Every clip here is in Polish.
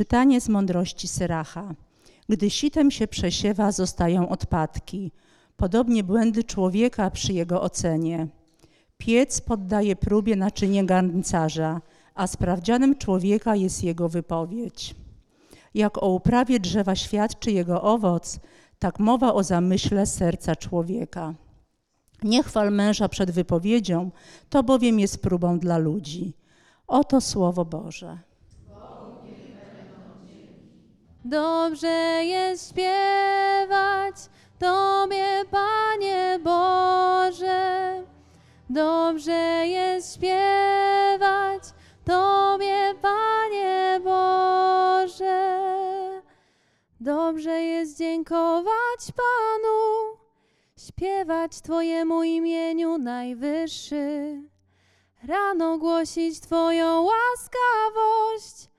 Czytanie z mądrości Syracha. Gdy sitem się przesiewa, zostają odpadki. Podobnie błędy człowieka przy jego ocenie. Piec poddaje próbie naczynie garncarza, a sprawdzianem człowieka jest jego wypowiedź. Jak o uprawie drzewa świadczy jego owoc, tak mowa o zamyśle serca człowieka. Nie chwal męża przed wypowiedzią, to bowiem jest próbą dla ludzi. Oto słowo Boże. Dobrze jest śpiewać Tobie, Panie Boże. Dobrze jest śpiewać Tobie, Panie Boże. Dobrze jest dziękować Panu, śpiewać Twojemu imieniu najwyższy. Rano głosić Twoją łaskawość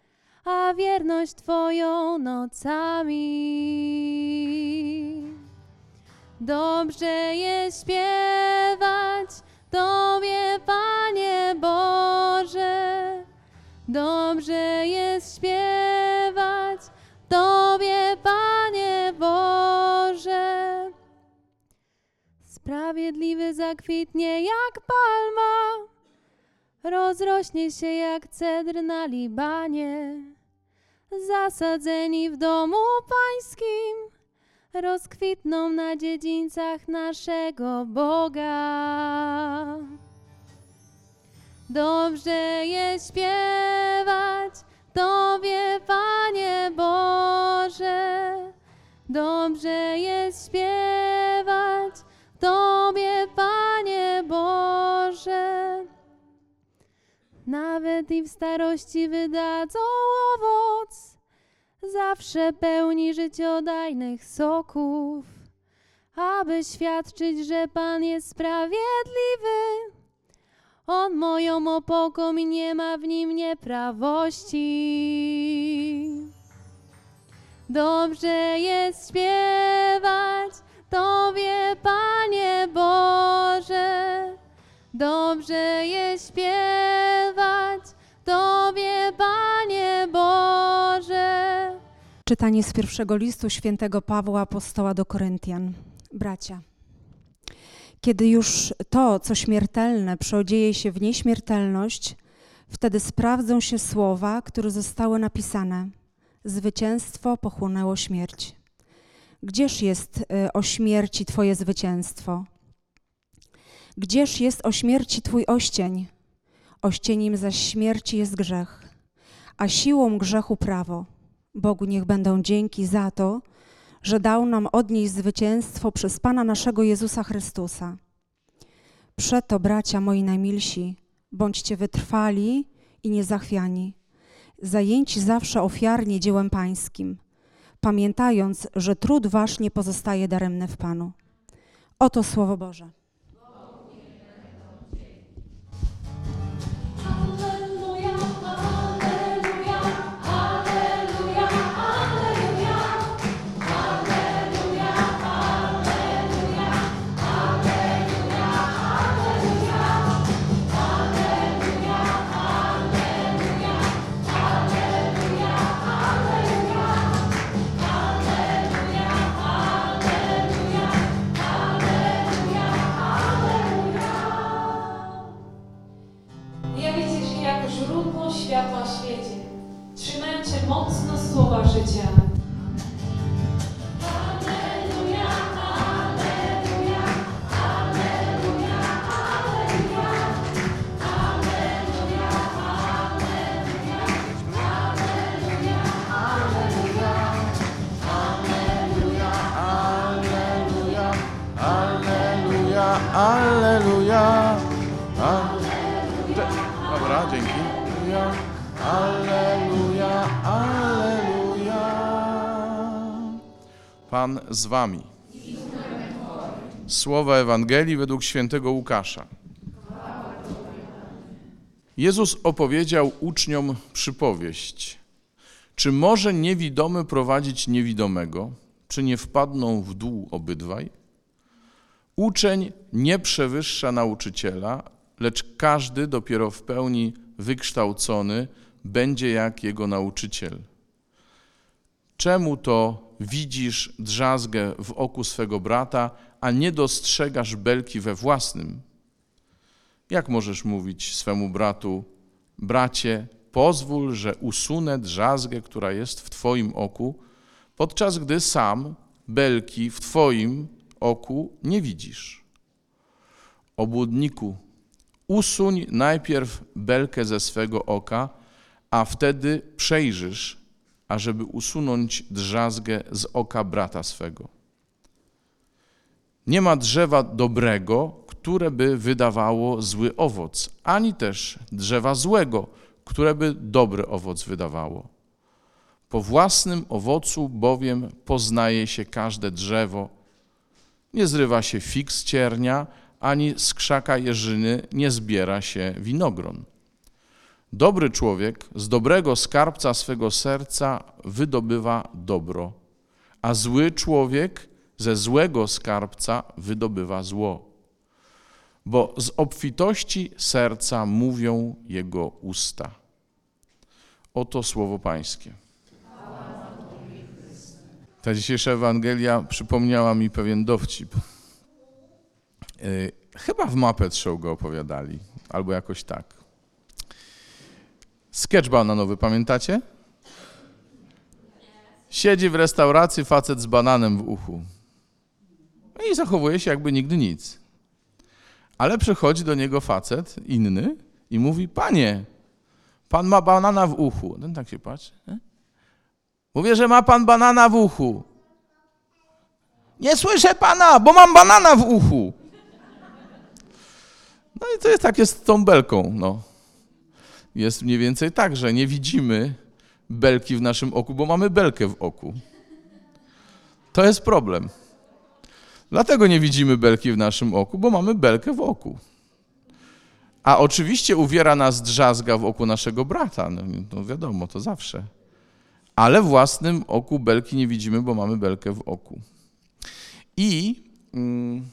a wierność Twoją nocami. Dobrze jest śpiewać Tobie, Panie Boże. Dobrze jest śpiewać Tobie, Panie Boże. Sprawiedliwy zakwitnie jak palma, rozrośnie się jak cedr na Libanie. Zasadzeni w domu pańskim, rozkwitną na dziedzińcach naszego Boga. Dobrze jest śpiewać Tobie, Panie Boże. Dobrze jest śpiewać Tobie, Nawet i w starości wydadzą owoc, zawsze pełni życiodajnych soków, aby świadczyć, że Pan jest sprawiedliwy. On moją opoką i nie ma w nim nieprawości. Dobrze jest śpiewać Tobie, Panie Boże. Dobrze jest śpiewać Tobie, Panie Boże. Czytanie z pierwszego listu świętego Pawła Apostoła do Koryntian. Bracia, kiedy już to, co śmiertelne, przeodzieje się w nieśmiertelność, wtedy sprawdzą się słowa, które zostały napisane. Zwycięstwo pochłonęło śmierć. Gdzież jest y, o śmierci Twoje zwycięstwo? Gdzież jest o śmierci Twój oścień? Ościeniem zaś śmierci jest grzech, a siłą grzechu prawo. Bogu niech będą dzięki za to, że dał nam odnieść zwycięstwo przez Pana naszego Jezusa Chrystusa. Przeto, bracia moi najmilsi, bądźcie wytrwali i niezachwiani, zajęci zawsze ofiarnie dziełem Pańskim, pamiętając, że trud Wasz nie pozostaje daremny w Panu. Oto Słowo Boże. Alleluja, alleluja. Pan z wami. Słowa Ewangelii według świętego Łukasza. Jezus opowiedział uczniom przypowieść. Czy może niewidomy prowadzić niewidomego? Czy nie wpadną w dół obydwaj? Uczeń nie przewyższa nauczyciela, lecz każdy dopiero w pełni wykształcony będzie jak jego nauczyciel. czemu to widzisz drzazgę w oku swego brata, a nie dostrzegasz belki we własnym? Jak możesz mówić swemu bratu, bracie, pozwól, że usunę drzazgę, która jest w twoim oku, podczas gdy sam belki w twoim oku nie widzisz? Obłudniku, usuń najpierw belkę ze swego oka, a wtedy przejrzysz, ażeby usunąć drzazgę z oka brata swego. Nie ma drzewa dobrego, które by wydawało zły owoc, ani też drzewa złego, które by dobry owoc wydawało. Po własnym owocu bowiem poznaje się każde drzewo. Nie zrywa się fig z ciernia, ani z krzaka jeżyny nie zbiera się winogron. Dobry człowiek z dobrego skarbca swego serca wydobywa dobro, a zły człowiek ze złego skarbca wydobywa zło. Bo z obfitości serca mówią jego usta. Oto słowo Pańskie. Ta dzisiejsza Ewangelia przypomniała mi pewien dowcip. Yy, Chyba w Show go opowiadali, albo jakoś tak. Sketch bananowy, pamiętacie? Siedzi w restauracji facet z bananem w uchu. No i zachowuje się jakby nigdy nic. Ale przychodzi do niego facet inny i mówi: Panie, pan ma banana w uchu. Ten tak się patrzy. Nie? Mówię, że ma pan banana w uchu. Nie słyszę pana, bo mam banana w uchu. No i to jest tak jest z tą belką. No. Jest mniej więcej tak, że nie widzimy belki w naszym oku, bo mamy belkę w oku. To jest problem. Dlatego nie widzimy belki w naszym oku, bo mamy belkę w oku. A oczywiście uwiera nas drzazga w oku naszego brata. No, no wiadomo, to zawsze. Ale własnym oku belki nie widzimy, bo mamy belkę w oku. I mm,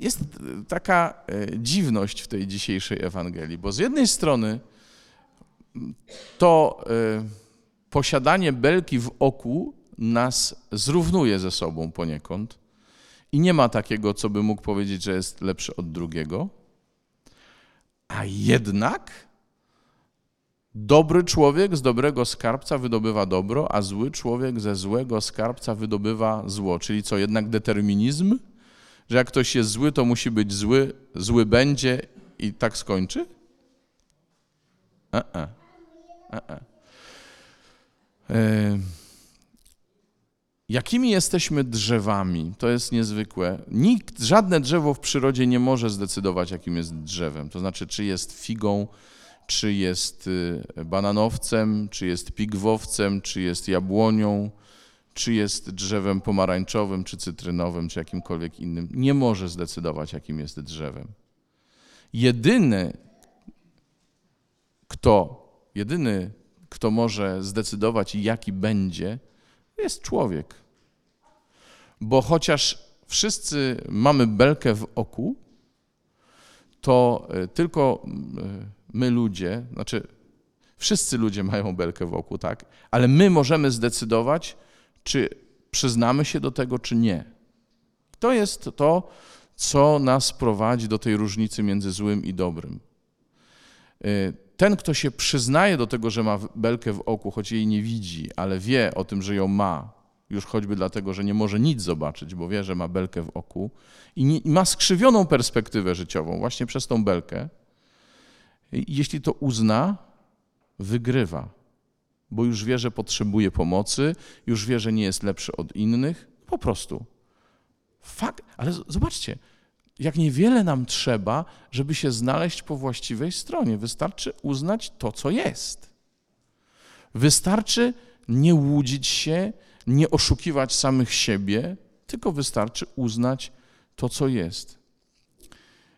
jest taka e, dziwność w tej dzisiejszej Ewangelii, bo z jednej strony to e, posiadanie belki w oku nas zrównuje ze sobą poniekąd i nie ma takiego, co by mógł powiedzieć, że jest lepszy od drugiego. A jednak dobry człowiek z dobrego skarbca wydobywa dobro, a zły człowiek ze złego skarbca wydobywa zło. Czyli co, jednak determinizm? Że jak ktoś jest zły, to musi być zły, zły będzie i tak skończy? E-e. E-e. E, Jakimi jesteśmy drzewami? To jest niezwykłe. Nikt, żadne drzewo w przyrodzie nie może zdecydować, jakim jest drzewem. To znaczy, czy jest figą, czy jest y, bananowcem, czy jest pigwowcem, czy jest jabłonią, czy jest drzewem pomarańczowym, czy cytrynowym, czy jakimkolwiek innym. Nie może zdecydować, jakim jest drzewem. Jedyny, kto, jedyny, kto może zdecydować, jaki będzie, jest człowiek. Bo chociaż wszyscy mamy belkę w oku, to y, tylko y, my ludzie, znaczy wszyscy ludzie mają belkę w oku, tak? Ale my możemy zdecydować, czy przyznamy się do tego, czy nie. To jest to, co nas prowadzi do tej różnicy między złym i dobrym. Ten, kto się przyznaje do tego, że ma belkę w oku, choć jej nie widzi, ale wie o tym, że ją ma, już choćby dlatego, że nie może nic zobaczyć, bo wie, że ma belkę w oku i, nie, i ma skrzywioną perspektywę życiową właśnie przez tą belkę, jeśli to uzna, wygrywa, bo już wie, że potrzebuje pomocy, już wie, że nie jest lepszy od innych, po prostu. Fakt, ale zobaczcie, jak niewiele nam trzeba, żeby się znaleźć po właściwej stronie. Wystarczy uznać to, co jest. Wystarczy nie łudzić się, nie oszukiwać samych siebie, tylko wystarczy uznać to, co jest.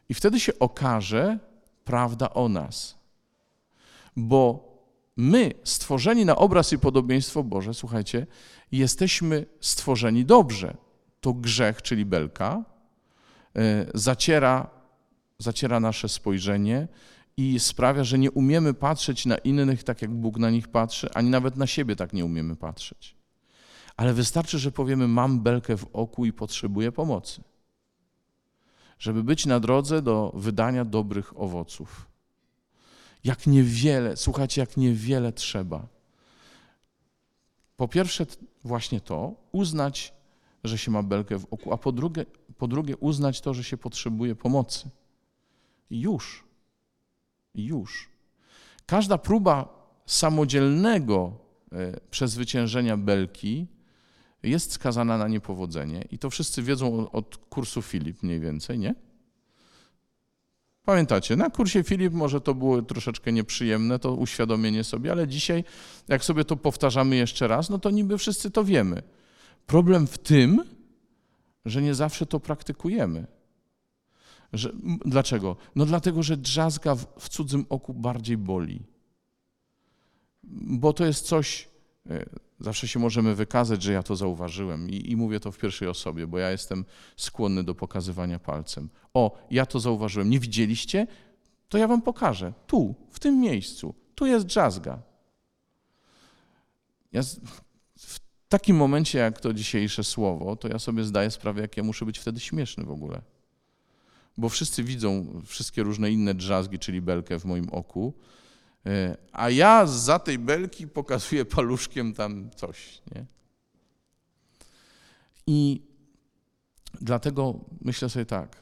I wtedy się okaże prawda o nas. Bo my, stworzeni na obraz i podobieństwo Boże, słuchajcie, jesteśmy stworzeni dobrze. To grzech, czyli belka, zaciera, zaciera nasze spojrzenie i sprawia, że nie umiemy patrzeć na innych tak, jak Bóg na nich patrzy, ani nawet na siebie tak nie umiemy patrzeć. Ale wystarczy, że powiemy: Mam belkę w oku i potrzebuję pomocy, żeby być na drodze do wydania dobrych owoców. Jak niewiele, słuchajcie, jak niewiele trzeba. Po pierwsze, właśnie to, uznać, że się ma belkę w oku, a po drugie, po drugie uznać to, że się potrzebuje pomocy. Już. Już. Każda próba samodzielnego e, przezwyciężenia belki jest skazana na niepowodzenie. I to wszyscy wiedzą od kursu Filip mniej więcej, nie? Pamiętacie, na kursie Filip może to było troszeczkę nieprzyjemne, to uświadomienie sobie, ale dzisiaj, jak sobie to powtarzamy jeszcze raz, no to niby wszyscy to wiemy. Problem w tym, że nie zawsze to praktykujemy. Że, dlaczego? No dlatego, że drzazga w, w cudzym oku bardziej boli. Bo to jest coś, e, zawsze się możemy wykazać, że ja to zauważyłem i, i mówię to w pierwszej osobie, bo ja jestem skłonny do pokazywania palcem. O, ja to zauważyłem. Nie widzieliście? To ja wam pokażę. Tu, w tym miejscu. Tu jest drzazga. Ja z, w takim momencie, jak to dzisiejsze słowo, to ja sobie zdaję sprawę, jak ja muszę być wtedy śmieszny w ogóle. Bo wszyscy widzą wszystkie różne inne drzazgi, czyli belkę w moim oku, e, a ja za tej belki pokazuję paluszkiem tam coś. Nie? I dlatego myślę sobie tak,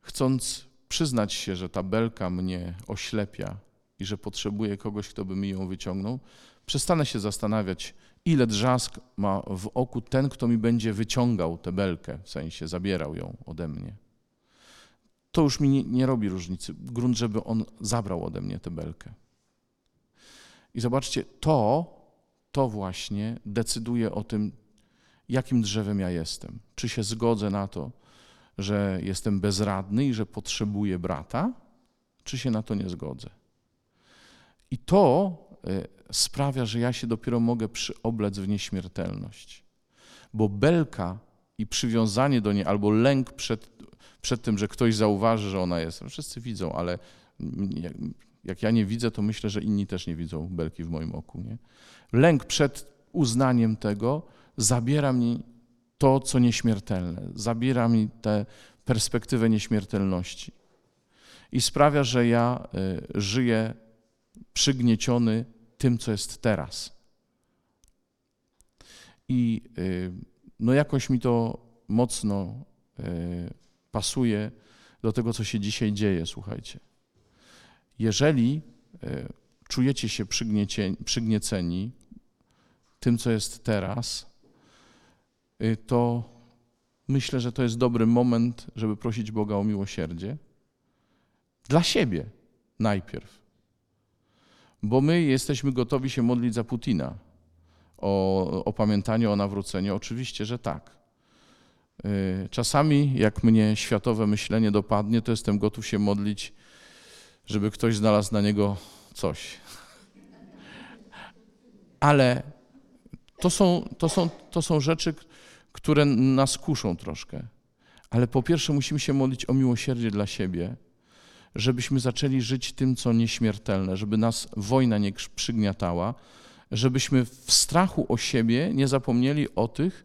chcąc przyznać się, że ta belka mnie oślepia i że potrzebuję kogoś, kto by mi ją wyciągnął, przestanę się zastanawiać, ile drzask ma w oku ten, kto mi będzie wyciągał tę belkę, w sensie zabierał ją ode mnie. To już mi nie, nie robi różnicy. Grunt, żeby on zabrał ode mnie tę belkę. I zobaczcie, to, to właśnie decyduje o tym, jakim drzewem ja jestem. Czy się zgodzę na to, że jestem bezradny i że potrzebuję brata, czy się na to nie zgodzę. I to sprawia, że ja się dopiero mogę przyoblec w nieśmiertelność. Bo belka i przywiązanie do niej, albo lęk przed, przed tym, że ktoś zauważy, że ona jest. Wszyscy widzą, ale jak, jak ja nie widzę, to myślę, że inni też nie widzą belki w moim oku. Nie? Lęk przed uznaniem tego zabiera mi to, co nieśmiertelne, zabiera mi tę perspektywę nieśmiertelności i sprawia, że ja y, żyję przygnieciony tym, co jest teraz. I y, no jakoś mi to mocno y, pasuje do tego, co się dzisiaj dzieje, słuchajcie. Jeżeli y, czujecie się przygnieceni tym, co jest teraz, to myślę, że to jest dobry moment, żeby prosić Boga o miłosierdzie. Dla siebie najpierw. Bo my jesteśmy gotowi się modlić za Putina o opamiętanie, o nawrócenie. Oczywiście, że tak. Y, Czasami, jak mnie światowe myślenie dopadnie, to jestem gotów się modlić, żeby ktoś znalazł na niego coś. Ale to są, to są, to są rzeczy, które nas kuszą troszkę. Ale po pierwsze musimy się modlić o miłosierdzie dla siebie, żebyśmy zaczęli żyć tym, co nieśmiertelne, żeby nas wojna nie przygniatała, żebyśmy w strachu o siebie nie zapomnieli o tych,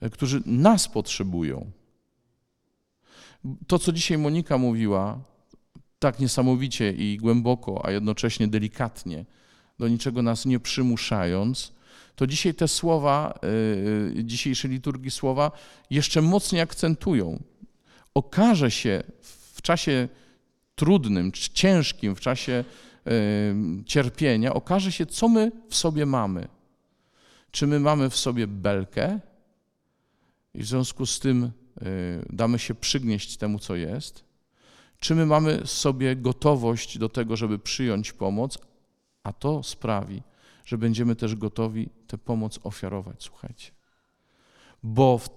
e, którzy nas potrzebują. To, co dzisiaj Monika mówiła, tak niesamowicie i głęboko, a jednocześnie delikatnie, do niczego nas nie przymuszając, to dzisiaj te słowa, yy, dzisiejsze liturgii słowa jeszcze mocniej akcentują. Okaże się w czasie trudnym, c- ciężkim, w czasie yy, cierpienia, okaże się, co my w sobie mamy. Czy my mamy w sobie belkę i w związku z tym yy, damy się przygnieść temu, co jest, czy my mamy w sobie gotowość do tego, żeby przyjąć pomoc, a to sprawi, że będziemy też gotowi tę pomoc ofiarować, słuchajcie. Bo w,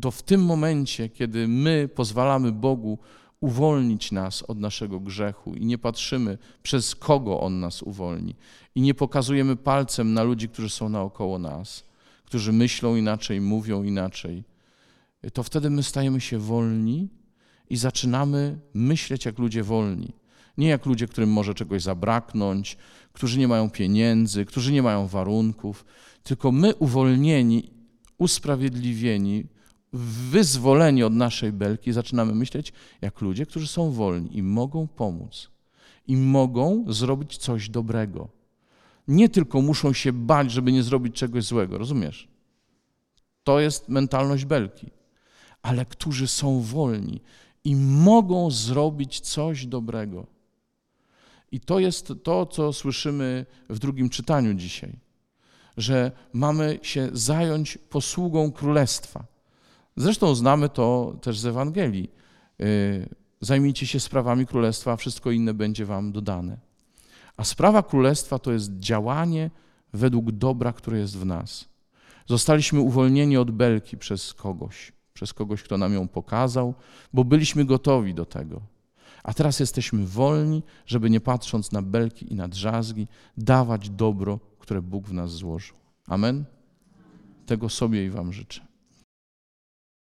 to w tym momencie, kiedy my pozwalamy Bogu uwolnić nas od naszego grzechu i nie patrzymy, przez kogo On nas uwolni, i nie pokazujemy palcem na ludzi, którzy są naokoło nas, którzy myślą inaczej, mówią inaczej, to wtedy my stajemy się wolni i zaczynamy myśleć jak ludzie wolni. Nie jak ludzie, którym może czegoś zabraknąć, którzy nie mają pieniędzy, którzy nie mają warunków, tylko my uwolnieni, usprawiedliwieni, wyzwoleni od naszej belki, zaczynamy myśleć jak ludzie, którzy są wolni i mogą pomóc, i mogą zrobić coś dobrego. Nie tylko muszą się bać, żeby nie zrobić czegoś złego, rozumiesz? To jest mentalność belki, ale którzy są wolni i mogą zrobić coś dobrego. I to jest to, co słyszymy w drugim czytaniu dzisiaj, że mamy się zająć posługą królestwa. Zresztą znamy to też z Ewangelii. Y, Zajmijcie się sprawami królestwa, a wszystko inne będzie wam dodane. A sprawa królestwa to jest działanie według dobra, które jest w nas. Zostaliśmy uwolnieni od belki przez kogoś, przez kogoś, kto nam ją pokazał, bo byliśmy gotowi do tego. A teraz jesteśmy wolni, żeby nie patrząc na belki i na drzazgi, dawać dobro, które Bóg w nas złożył. Amen? Tego sobie i Wam życzę.